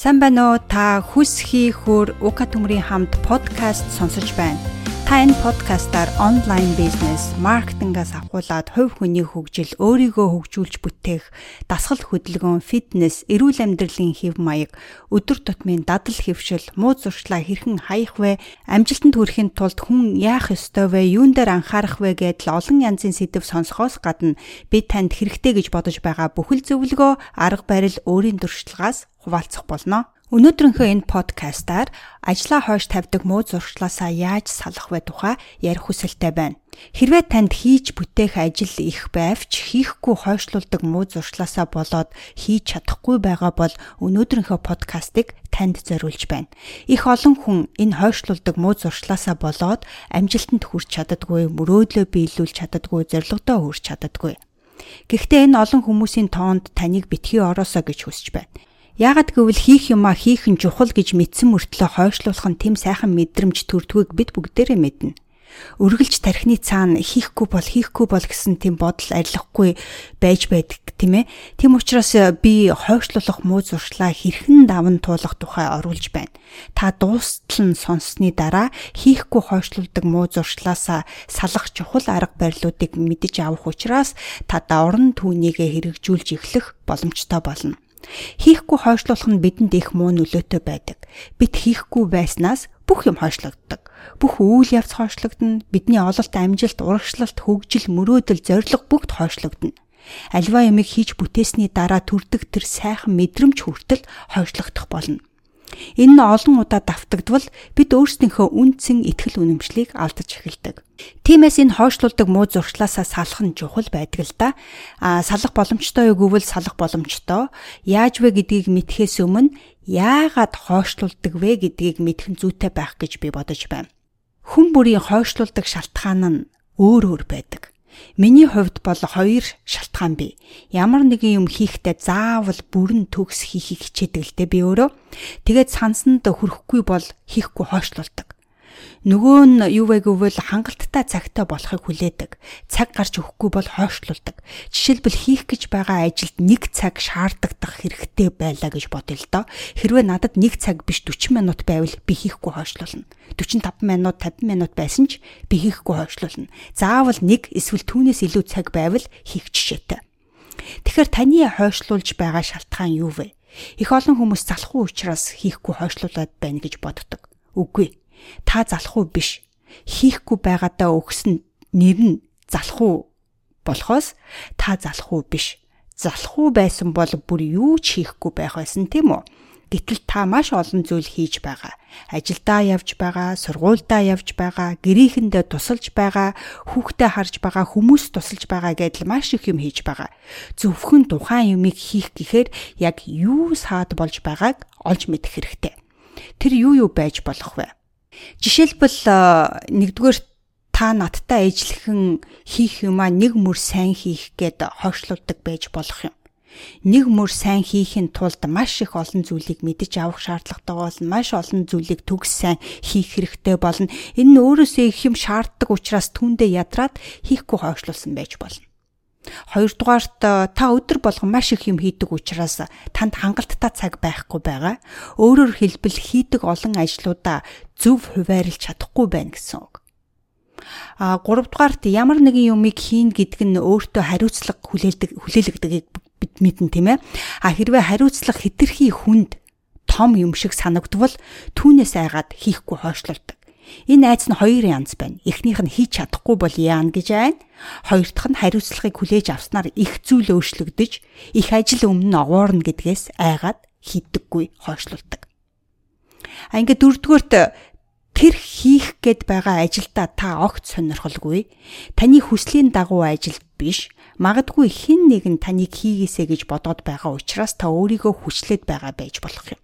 Сайн байна уу? Та хүс хийхүр Ука төмрийн хамт подкаст сонсож байна. Та энэ подкастаар онлайн бизнес, маркетингаас авахуулаад хувь хүний хөгжил, өөрийгөө хөгжүүлж бүтээх, дасгал хөдөлгөөн, фитнес, эрүүл амьдралын хэв маяг, өдөр тутмын дадал хэвшил, муу зуршлаа хэрхэн хаях вэ, амжилтанд хүрэхин тулд хүн яах ёстой вэ, юун дээр анхаарах вэ гэдэл олон янзын сэдв сонсохоос гадна би танд хэрэгтэй гэж бодож байгаа бүхэл зөвлөгөө, арга барил өөрийн туршлагаас хуваалцах болно. Өнөөдрийнхөө энэ подкастаар ажлаа хойш тавьдаг муу зуршлаасаа яаж салах вэ тухай ярих хүсэлтэй байна. Хэрвээ танд хийж бүтээх ажил их байвч хийхгүй хойшлуулдаг муу зуршлаасаа болоод хийж чадахгүй байгаа бол өнөөдрийнхөө подкастыг танд зориулж байна. Их олон хүн энэ хойшлуулдаг муу зуршлаасаа болоод амжилтанд хүрч чаддаггүй, мөрөөдлөө биелүүлж чаддаггүй, зорилгодоо хүрч чаддаггүй. Гэхдээ энэ олон хүмүүсийн тоонд таныг битгий ороосоо гэж хүсэж байна. Яагад гэвэл хийх юмаа хийх нь чухал гэж мэдсэн мөртлөө хойшлуулах нь тэм сайхан мэдрэмж төрдгөөг бид бүгдээрээ мэднэ. Өргөлж тархины цаана хийхгүй бол хийхгүй бол гэсэн тийм бодол арилахгүй байж байдаг тийм ээ. Тийм учраас би хойшлуулах муу зуршлаа хэрхэн даван туулах тухай оруулж байна. Та дуустал нь сонссны дараа хийхгүй хойшлуулдаг муу зуршлаасаа салах чухал арга барилуудыг мэдэж авах учраас та даврын түүнийгээ хэрэгжүүлж эхлэх боломжтой болно. Хийхгүй хойшлуулах нь бидэнд их муу нөлөөтэй байдаг. Бид хийхгүй байснаас бүх юм хойшлогддог. Бүх үйл явц хойшлогдно. Бидний ололт, амжилт, урагшлалт, хөгжил, мөрөөдөл, зориг бүгд хойшлогдно. Альва ямиг хийж бүтээсний дараа төрдөг тэр сайхан мэдрэмж хүртэл хойшлогдох болно. Энэ нь олон удаа давтагдвал бид өөрсдийнхөө үнцэн итгэл үнэмшлийг алдаж эхэлдэг. Тиймээс энэ хойшлуулдаг муу зуршлаасаа салах нь чухал байдаг л да. А салах боломжтой гэвэл салах боломжтой. Яаж вэ гэдгийг мэдхээс өмнө яагаад хойшлуулдаг вэ гэдгийг мэдэх нь зүйтэй байх гэж би бодож байна. Хүн бүрийн хойшлуулдаг шалтгаан нь өөр өөр байдаг. Миний хувьд бол хоёр шалтгаан бий. Ямар нэгэн юм хийхдээ заавал бүрэн төгс хийхийг хичээдэг л дээ би өөрөө. Тэгээд сансанд хүрэхгүй бол хийхгүй хойшлуулдаг. Нөгөө нь юу вэ гэвэл хангалттай цагтаа болохыг хүлээдэг. Цаг гарч өгөхгүй бол хойшлуулдаг. Жишээлбэл хийх гэж байгаа ажилд нэг цаг шаардагдах хэрэгтэй байлаа гэж бодъё л доо. Хэрвээ надад нэг цаг биш 40 минут байвал би хийхгүй хойшлуулна. 45 минут 50 минут байсан ч би хийхгүй хойшлуулна. Заавал нэг эсвэл түүнээс илүү цаг байвал хийх жишээтэй. Тэгэхээр таны хойшлуулж байгаа шалтгаан юу вэ? Их олон хүмүүс залхуу учраас хийхгүй хойшлуулад байна гэж боддог. Үгүй та залхуу биш. Хийхгүй байгаадаа өгсөн нэр нь залхуу болохоос та залхуу биш. Залхуу байсан бол бүр юу ч хийхгүй байх байсан тийм үү? Гэтэл та маш олон зүйл хийж байгаа. Ажилдаа явж байгаа, сургуульдаа явж байгаа, гэрээхэндээ тусалж байгаа, хүүхдээ харж байгаа, хүмүүс тусалж байгаа гэдэл маш их юм хийж байгаа. Зөвхөн тухайн юмыг хийх гэхээр яг юу саад болж байгааг олж мэдэх хэрэгтэй. Тэр юу юу байж болох вэ? Жишээлбэл нэгдүгээр та надтай ээжлэхэн хийх юмаа нэг мөр сайн хийх гээд хойшлуулдаг байж болох юм. Нэг мөр сайн хийхин тулд маш их олон зүйлийг мэдэж авах шаардлагатай болно. Маш олон зүйлийг төгс сайн хийх хэрэгтэй болно. Энэ нь өөрөөсөө их юм шаарддаг учраас түндэ ядраад хийхгүй хойшлуулсан байж болно. Хоёрдугаарт та өдөр болгон маш их юм хийдэг учраас танд хангалттай цаг байхгүй байгаа. Өөрөөр хэлбэл хийдэг олон ажлуудаа зөв хуваарлж чадахгүй байна гэсэн үг. А гуравдугаарт ямар нэгэн юмыг хийн гэдг нь өөртөө хариуцлага хүлээлдэг хүлээлгдэгийг бид мэднэ тийм ээ. А хэрвээ хариуцлага хитрхи хүнд том юм шиг санагдвал түүнээс айгаад хийхгүй хойшлуулдаг. Энэ айц нь хоёр янз байна. Эхнийх нь хийж чадахгүй бол яана гэж байна. Хоёр дахь нь хариуцлагыг хүлээж авснаар их зүйл өөрчлөгдөж, их ажил өмнө огоорно гэдгээс айгаад хийдэггүй хойшлуулдаг. А ингээд дөрөвдүгээрт тэр хийх гээд байгаа ажилдаа та огт сонирхолгүй. Таны хүслийн дагуу ажил биш. Магадгүй хэн нэгэн таныг хийгээсэ гэж бодоод байгаа учраас та өөрийгөө хүчлээд байгаа байж болох юм.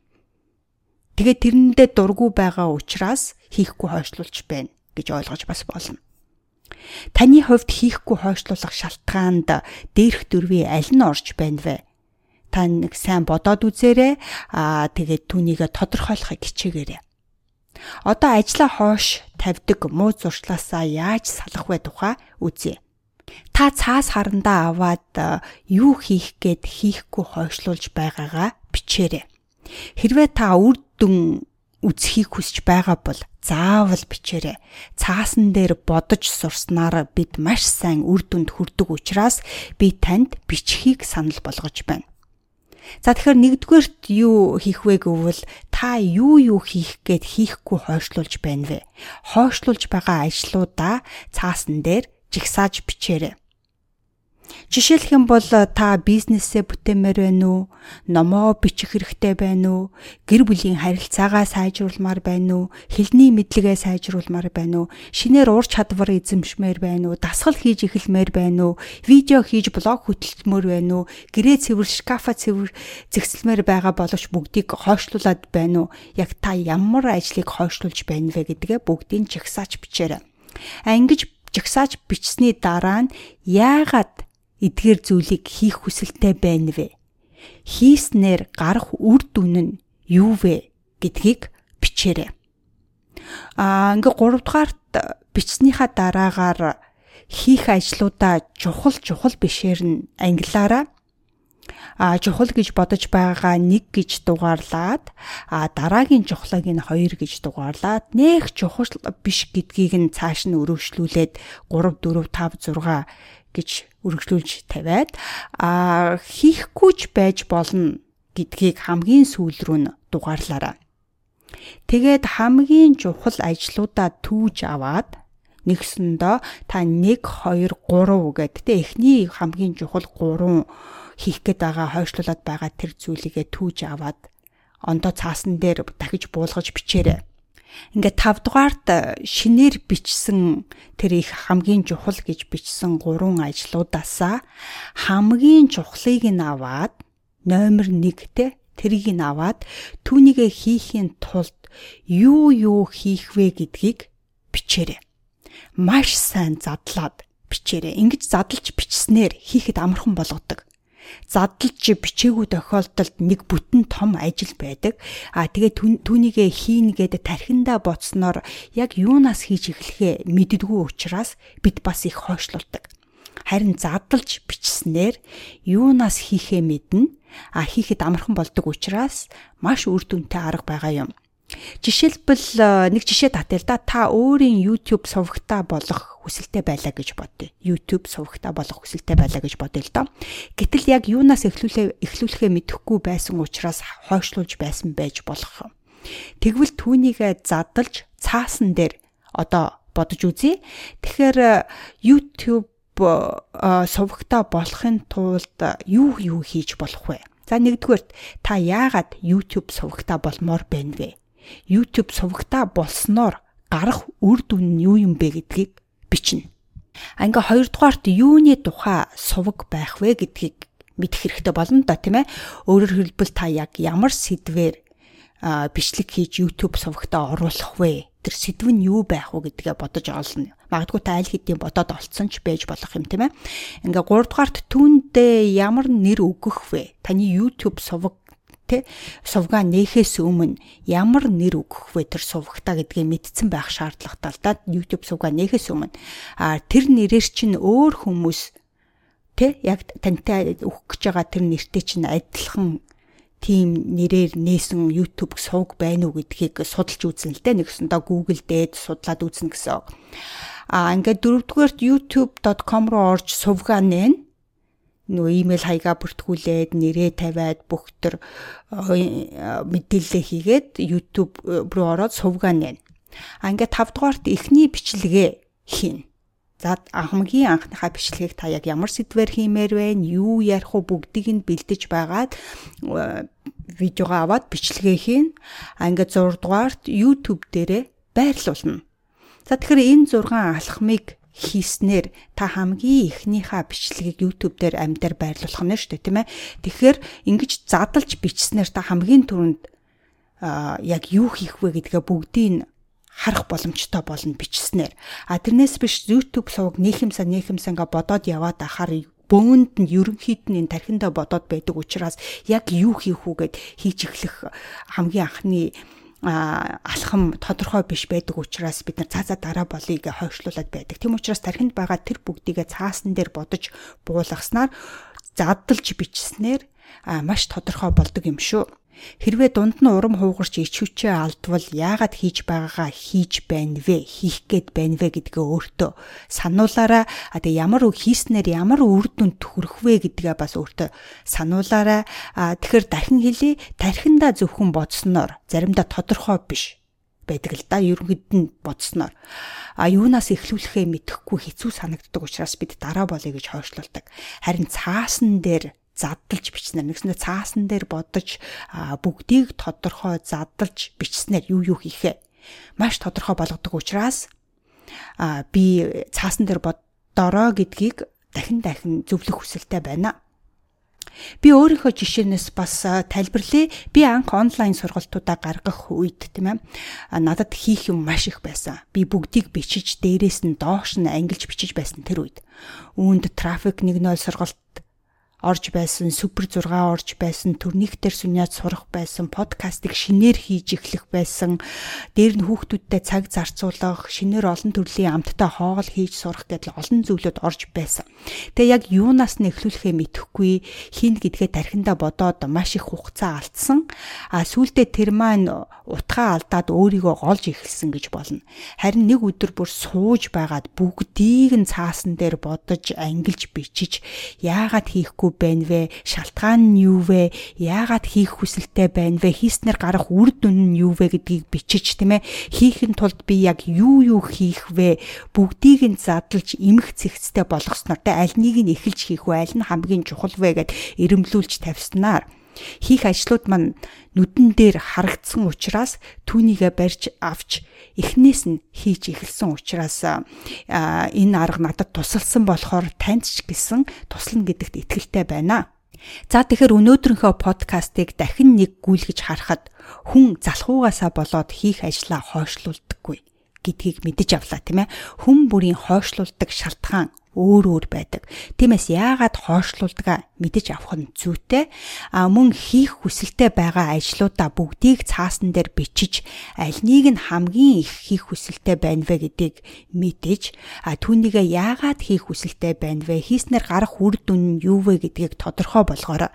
Тэгээд тэрэндээ дургу байгаа учраас хийхгүй хойшлуулж байна гэж ойлгож бас болно. Таны хувьд хийхгүй хойшлуулах шалтгаанд дээрх дөрвийн аль нь орж байна вэ? Та нэг сайн бодоод үзээрэй. Аа тэгээд түүнийгээ тодорхойлохыг хичээгээрэй. Одоо ажлаа хоош тавьдаг муу зуршлаасаа яаж салах вэ тухай үзье. Та цаас харандаа аваад юу хийх гээд хийхгүй хойшлуулж байгаагаа бичээрэй. Хэрвээ та үр дүн үзхийг хүсэж байгаа бол заавал бичээрэй. Цаасан дээр бодож сурснаар бид маш сайн үр дүнд хүрдэг учраас би танд бичхийг санал болгож байна. За тэгэхээр нэгдүгээрт юу хийх вэ гэвэл та юу юу хийх гээд хийхгүй хойшлуулж байна вэ? Хойшлуулж байгаа ажлуудаа цаасан дээр жигсааж бичээрэй. Жишээлх юм бол та бизнесээ бүтээмээр байна уу? Номоо бичих хэрэгтэй байна уу? Гэр бүлийн харилцаагаа сайжруулмаар байна уу? Хэлний мэдлэгээ сайжруулмаар байна уу? Шинээр ур чадвар эзэмшмээр байна уу? Дасгал хийж эхэлмээр байна уу? Видео хийж блог хөтөлмөр байна уу? Гэрээ цэвэр, шкафа цэвэр зэгсэлмээр байгаа боловч бүгдийг хойшлуулад байна уу? Яг та ямар ажлыг хойшлуулж байна вэ гэдгээ бүгдийг жагсааж бичээрэй. А ингэж жагсааж бичсний дараа нь яагаад эдгээр зүйлийг хийх хүсэлтэй байна вэ? Хийснээр гарах үр дүн нь юу вэ гэдгийг бичээрэй. Аа ингээ 3 дугаарт бичснийхаа дараагаар хийх ажлуудаа чухал чухал бишээр нь англиараа а чухал гэж бодож байгаагаа нэг гэж дугаарлаад а дараагийн чухлыг нь хоёр гэж дугаарлаад нэх чухал биш гэдгийг нь цааш нь өргөжлүүлээд 3 4 5 6 гэж үргэлжлүүлж тавиад а хийхгүйч байж болно гэдгийг хамгийн сүүл рүү нь дугаарлаарай. Тэгээд хамгийн чухал ажлуудаа түүж аваад нэгсэндөө та 1 2 3 гэдэг тэ эхний хамгийн чухал 3 хийх гээд байгаа хойшлуулад байгаа тэр зүйлийгээ түүж аваад ондоо цаасан дээр дахиж буулгаж бичээрэй. Ингээд 5 дугаарт шинээр бичсэн тэр их хамгийн чухал гэж бичсэн гурван ажлуудаасаа хамгийн чухлыг нь аваад номер 1-тэй тэрийг нь аваад түүнийгээ хийхийн тулд юу юу хийх вэ гэдгийг бичээрэй. Маш сайн задлаад бичээрэй. Ингэж задлж бичснээр хийхэд амархан болгодог задлж бичээгүй тохиолдолд нэг бүтэн том ажил байдаг. А тэгээ түүнийгээ хийн гэдэг тархиндаа боцсноор яг юунаас хийж эхлэхээ мэддэггүй учраас бид бас их хойшлуулдаг. Харин задлж бичснээр юунаас хийхээ мэднэ. А хийхэд амархан болдог учраас маш үр дүнтэй арга байгаа юм. Жишээлбэл э, нэг жишээ татъя л да та өөрийн YouTube сувагтаа болох хүсэлтэй байлаа гэж бодъё. YouTube сувагтаа болох хүсэлтэй байлаа гэж бодъё л доо. Гэтэл яг юунаас эхлүүлээ эхлүүлэхээ мэдэхгүй байсан учраас хойшлуулж байсан байж болох. Тэгвэл түүнийгээ задалж цаасан дээр одоо бодож үзье. Тэгэхээр э, YouTube э, сувагтаа болохын тулд юу юу хийж болох вэ? За нэгдүгээрт та яагаад YouTube сувагтаа болмоор байна вэ? YouTube сувагтаа болсноор гарах үр дүн нь юу юм бэ гэдгийг бичнэ. Ингээ хоёрдугаарт юуны тухай суваг байх вэ гэдгийг мэдэх хэрэгтэй болно да тийм ээ. Өөрөөр хэлбэл та яг ямар сэдвээр бичлэг хийж YouTube сувагтаа оруулах вэ? Тэр сэдв нь юу байх вэ гэдгээ бодож олно. Магадгүй та аль хэдийн бодоод олцсон ч байж болох юм тийм ээ. Ингээ 3 дугаарт түүндээ ямар нэр өгөх вэ? Таны YouTube суваг тэ сувгаа нээхээс өмнө ямар нэр өгөх вэ? Тэр сувгатаа гэдгийг мэдсэн байх шаардлагатай л да YouTube сувгаа нээхээс өмнө. А тэр нэрээр чинь өөр хүмүүс тэ яг тантай өгөх гэж байгаа тэр нэртэй чинь адилхан тийм нэрээр нээсэн YouTube сувг байна уу гэдгийг судалж үзэн л дээ нэгсэндээ Google дээд судлаад үзнэ гэсэн. А ингээд дөрөвдүгээрт youtube.com руу орж сувгаа нээн нөгөө имэйл хаягаа бүртгүүлээд нэрээ тавиад бүх төр э, мэдээлэл хийгээд YouTube руу ороод сувгаа нэ. А ингээд 5 дугаарт эхний бичлэгээ хийн. За хамгийн анхныхаа бичлэгийг та яг ямар сэдвээр хиймээр вэ? Юу ярих уу бүгдийг нь бэлдэж байгаад э, видеогоо аваад бичлэгээ хийн. А ингээд 6 дугаарт YouTube дээрээ байрлуулна. За тэгэхээр энэ 6 алхмыг хийснээр та хамгийн ихнийхээ бичлэгийг YouTube дээр амьдаар байрлуулах нь шүү дээ тийм ээ. Тэгэхээр ингэж задлж бичснээр та хамгийн түрүүнд яг юу хийх вэ гэдгээ бүгдийг харах боломжтой болно бичснээр. А тэрнээс биш YouTube сувг нийхэмсаа нийхэмсаа ингээ бодоод яваад ахаар бөөнд нь ерөнхийд нь энэ тархиндаа бодоод байдаг учраас яг юу хийх үү гэд хийж эхлэх хамгийн анхны алхам тодорхой биш байдаг учраас бид нар цаазаа дараа болыг хойшлуулад байдаг. Тийм учраас тархинд байгаа тэр бүгдийгээ цаасан дээр бодож буулгаснаар задлж бичснээр маш тодорхой болдог юм шүү. Хэрвээ дунд нь урам хуугарч ич хүчээ алдвал яагаад хийж байгаагаа хийж байна вэ? Хийх гээд байна вэ гэдгээ өөртөө сануулаараа. А тэгээ ямар үг хийснээр ямар үр дүнд хүрэх вэ гэдгээ бас өөртөө сануулаараа. А тэгэхээр дахин хэлий, тархиндаа зөвхөн бодсноор заримдаа тодорхой биш байдаг л да. Ерөнхийд нь бодсноор. А юунаас эхлүүлэхээ мэдэхгүй хэцүү санагддаг учраас бид дараа болъё гэж хойшлуулдаг. Харин цаасан дээр задлж бичснээр нэгснээр цаасан дээр бодож бүгдийг тодорхой задлж бичснээр юу юу хийхээ маш тодорхой болгодог учраас би цаасан дээр бодороо гэдгийг дахин дахин зөвлөх хүсэлтэй байна. Би өөрийнхөө жишээнээс бас тайлбарлая. Би анх онлайн сургалтуудаа гаргах үед тийм ээ надад хийх юм маш их байсан. Би бүгдийг бичиж дээрээс нь доош нь ангилж бичиж байсан тэр үед. Үүнд трафик 1.0 сургалт орж байсан, супер 6 орж байсан, төрнийхтэр сүнээд сурах байсан, подкастыг шинээр хийж эхлэх байсан. Дээр нь хүүхдүүдтэй цаг зарцуулах, шинээр олон төрлийн амттай хоол хийж сурах гэдэл олон зүйлүүд орж байсан. Тэгээ яг юунаас нь эхлүүлэхээ мэдэхгүй хин гэдгээ тархиндаа бодоод маш их хугацаа алдсан. А сүултээ тэр маань утгаа алдаад өөрийгөө голж эхэлсэн гэж болно. Харин нэг өдөр бүр сууж байгаад бүгдийг нь цаасан дээр бодож ангилж бичиж яагаад хийхгүй байна вэ? Шалтгаан нь юу вэ? Яагаад хийх хүсэлтэй байна вэ? Хийснээр гарах үр дүн нь юу вэ гэдгийг бичиж тийм ээ. Хийхин тулд би яг юу юу хийх вэ? Бүгдийг нь задлж эмх цэгцтэй болгосноор тэ аль нэг нь эхэлж хийх вэ? Аль нь хамгийн чухал вэ гэд ирэмлүүлж тавьснаар хийх ажлууд маань нүдэн дээр харагдсан учраас түүнийгээ барьж авч эхнээс нь хийж эхэлсэн учраас энэ арга надад тусалсан болохоор танд ч гэсэн туслана гэдэгт итгэлтэй байна. За тэгэхээр өнөөдрийнхөө подкастыг дахин нэг гүйлгэж харахад хүн залхуугаасаа болоод хийх ажлаа хойшлуулдаггүй гэдгийг мэдэж авлаа тийм ээ. Хүн бүрийн хойшлуулдаг шалтгаан өөр өөр байдаг. Тиймээс яагаад хоошлуулдгаа мэдэж авах нь зүйтэй. А мөн хийх хүсэлтэй байгаа ажлуудаа бүгдийг цаасан дээр бичиж аль нэг нь хамгийн их хийх хүсэлтэй байна вэ гэдгийг мэдэж а түүнийгээ яагаад хийх хүсэлтэй байна вэ? Хийснээр гарах үр дүн нь юу вэ гэдгийг тодорхой болгоорой.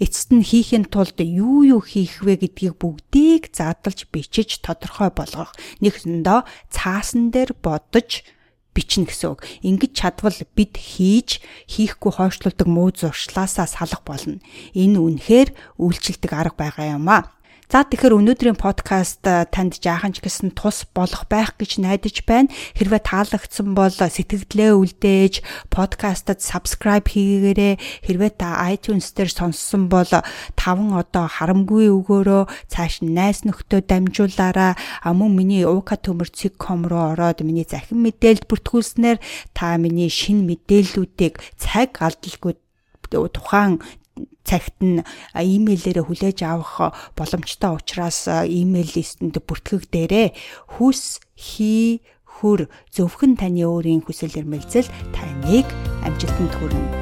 Эцэст нь хийхин тулд юу юу хийх вэ гэдгийг бүгдийг задлж бичиж тодорхой болгох. Нэгсэндээ цаасан дээр бодож бичнэ гэсэн үг. Ингэж чадвал бид хийж хийхгүй хойшлуулдаг муу зуршлаасаа салах болно. Энэ үнэхээр үйлчлдэг арга байгаа юм аа. За тэгэхээр өнөөдрийн подкаст танд жаахан ч гэсэн тус болох байх гэж найдаж байна. Хэрвээ таалагдсан бол сэтгэлдээ үлдээж подкастад subscribe хийгээрэй. Хэрвээ та iTunes дээр сонссон бол таван одоо харамгүй өгөөрөө цааш найс нөхдөд дамжуулаарай. Мөн миний төмөрцөг.com руу ороод миний захин мэдээлэл бүртгүүлснээр та миний шин мэдээллүүдийг цаг алдалгүй тухайн цагт нь имэйлээрээ хүлээж авах боломжтой учраас имэйл листэнд бүртгэгдээрэй. Хүс хий хөр зөвхөн таны өөрийн хүсэл эрмэлзэл таныг амжилтанд хүргэнэ